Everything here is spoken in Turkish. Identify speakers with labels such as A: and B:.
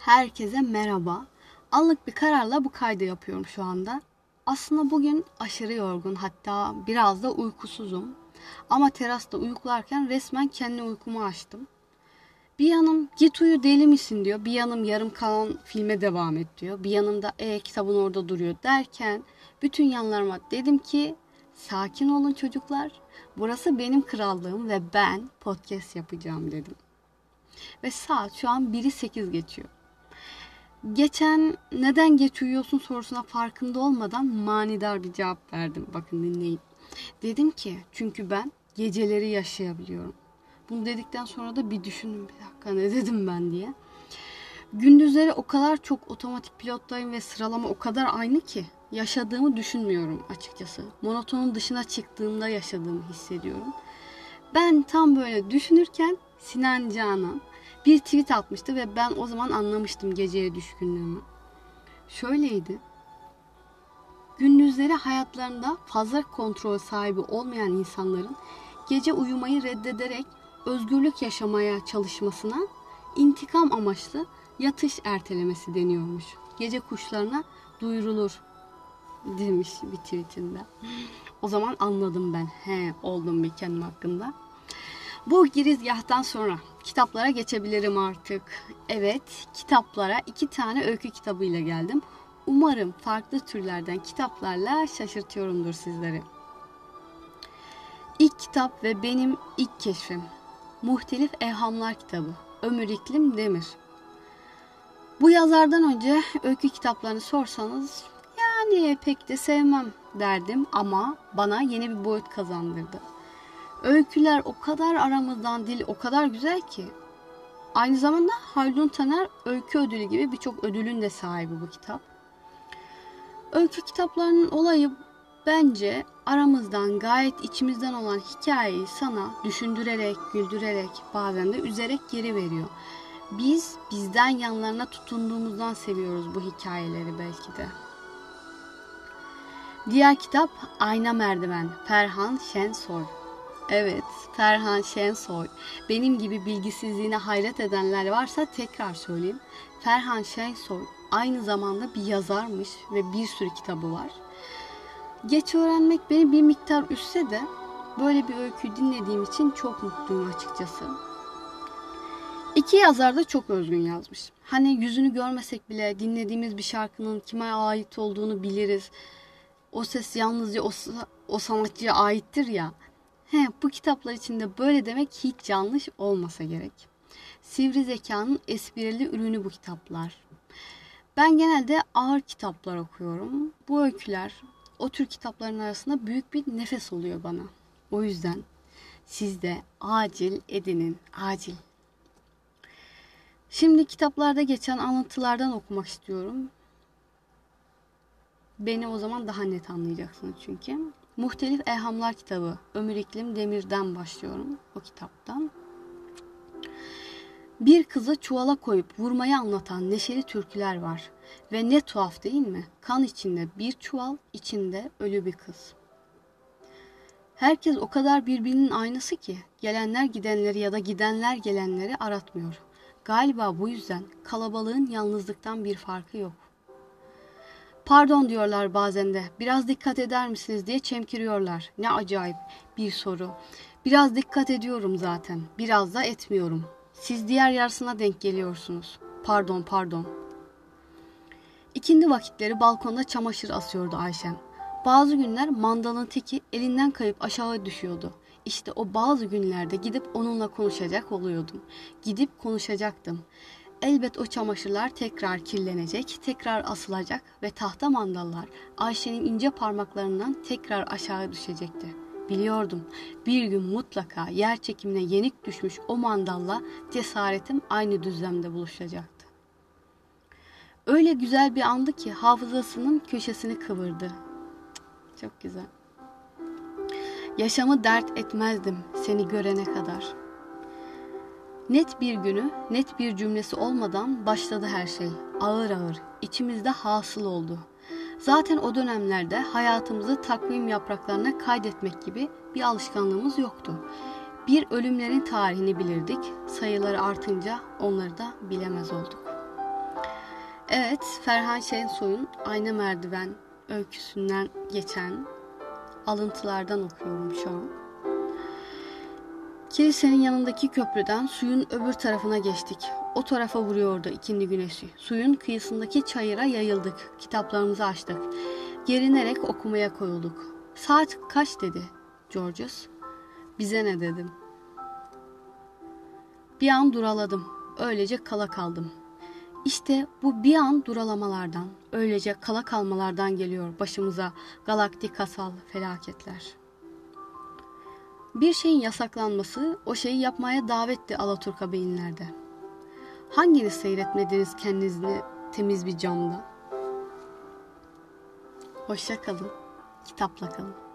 A: Herkese merhaba. Anlık bir kararla bu kaydı yapıyorum şu anda. Aslında bugün aşırı yorgun hatta biraz da uykusuzum. Ama terasta uyuklarken resmen kendi uykumu açtım. Bir yanım git uyu deli misin diyor. Bir yanım yarım kalan filme devam et diyor. Bir yanım da e kitabın orada duruyor derken bütün yanlarıma dedim ki sakin olun çocuklar. Burası benim krallığım ve ben podcast yapacağım dedim. Ve saat şu an 1'i 8 geçiyor. Geçen neden geç uyuyorsun sorusuna farkında olmadan manidar bir cevap verdim. Bakın dinleyin. Dedim ki çünkü ben geceleri yaşayabiliyorum. Bunu dedikten sonra da bir düşündüm bir dakika ne dedim ben diye. Gündüzleri o kadar çok otomatik pilottayım ve sıralama o kadar aynı ki yaşadığımı düşünmüyorum açıkçası. Monotonun dışına çıktığımda yaşadığımı hissediyorum. Ben tam böyle düşünürken Sinan Canan bir tweet atmıştı ve ben o zaman anlamıştım geceye düşkünlüğümü. Şöyleydi. Gündüzleri hayatlarında fazla kontrol sahibi olmayan insanların gece uyumayı reddederek özgürlük yaşamaya çalışmasına intikam amaçlı yatış ertelemesi deniyormuş. Gece kuşlarına duyurulur demiş bir tweetinde. O zaman anladım ben. He oldum bir kendim hakkında. Bu girizgahtan sonra kitaplara geçebilirim artık. Evet, kitaplara iki tane öykü kitabıyla geldim. Umarım farklı türlerden kitaplarla şaşırtıyorumdur sizleri. İlk kitap ve benim ilk keşfim. Muhtelif Evhamlar kitabı. Ömür İklim Demir. Bu yazardan önce öykü kitaplarını sorsanız yani pek de sevmem derdim ama bana yeni bir boyut kazandırdı. Öyküler o kadar aramızdan dil o kadar güzel ki. Aynı zamanda Haldun Taner öykü ödülü gibi birçok ödülün de sahibi bu kitap. Öykü kitaplarının olayı bence aramızdan gayet içimizden olan hikayeyi sana düşündürerek, güldürerek, bazen de üzerek geri veriyor. Biz bizden yanlarına tutunduğumuzdan seviyoruz bu hikayeleri belki de. Diğer kitap Ayna Merdiven, Ferhan Şensoy. Evet, Ferhan Şensoy. Benim gibi bilgisizliğine hayret edenler varsa tekrar söyleyeyim. Ferhan Şensoy aynı zamanda bir yazarmış ve bir sürü kitabı var. Geç öğrenmek beni bir miktar üstse de böyle bir öykü dinlediğim için çok mutluyum açıkçası. İki yazar da çok özgün yazmış. Hani yüzünü görmesek bile dinlediğimiz bir şarkının kime ait olduğunu biliriz. O ses yalnızca o, o sanatçıya aittir ya. He, bu kitaplar içinde böyle demek hiç yanlış olmasa gerek. Sivri zekanın esprili ürünü bu kitaplar. Ben genelde ağır kitaplar okuyorum. Bu öyküler o tür kitapların arasında büyük bir nefes oluyor bana. O yüzden siz de acil edinin, acil. Şimdi kitaplarda geçen anlatılardan okumak istiyorum. Beni o zaman daha net anlayacaksınız çünkü. Muhtelif Elhamlar kitabı Ömür İklim Demir'den başlıyorum o kitaptan. Bir kızı çuvala koyup vurmayı anlatan neşeli türküler var. Ve ne tuhaf değil mi? Kan içinde bir çuval, içinde ölü bir kız. Herkes o kadar birbirinin aynısı ki gelenler gidenleri ya da gidenler gelenleri aratmıyor. Galiba bu yüzden kalabalığın yalnızlıktan bir farkı yok. Pardon diyorlar bazen de. Biraz dikkat eder misiniz diye çemkiriyorlar. Ne acayip bir soru. Biraz dikkat ediyorum zaten. Biraz da etmiyorum. Siz diğer yarısına denk geliyorsunuz. Pardon pardon. İkindi vakitleri balkonda çamaşır asıyordu Ayşem. Bazı günler mandalın teki elinden kayıp aşağı düşüyordu. İşte o bazı günlerde gidip onunla konuşacak oluyordum. Gidip konuşacaktım. Elbet o çamaşırlar tekrar kirlenecek, tekrar asılacak ve tahta mandallar Ayşe'nin ince parmaklarından tekrar aşağı düşecekti. Biliyordum bir gün mutlaka yer çekimine yenik düşmüş o mandalla cesaretim aynı düzlemde buluşacaktı. Öyle güzel bir andı ki hafızasının köşesini kıvırdı. Çok güzel. Yaşamı dert etmezdim seni görene kadar.'' Net bir günü, net bir cümlesi olmadan başladı her şey. Ağır ağır, içimizde hasıl oldu. Zaten o dönemlerde hayatımızı takvim yapraklarına kaydetmek gibi bir alışkanlığımız yoktu. Bir ölümlerin tarihini bilirdik, sayıları artınca onları da bilemez olduk. Evet, Ferhan Şensoy'un Ayna Merdiven öyküsünden geçen alıntılardan okuyorum şu an. Kilisenin yanındaki köprüden suyun öbür tarafına geçtik. O tarafa vuruyordu ikindi güneşi. Suyun kıyısındaki çayıra yayıldık. Kitaplarımızı açtık. Gerinerek okumaya koyulduk. Saat kaç dedi Georges. Bize ne dedim. Bir an duraladım. Öylece kala kaldım. İşte bu bir an duralamalardan, öylece kala kalmalardan geliyor başımıza galaktik asal felaketler. Bir şeyin yasaklanması o şeyi yapmaya davetti Alaturka beyinlerde. Hanginiz seyretmediniz kendinizi temiz bir camda? Hoşça kalın, kitapla kalın.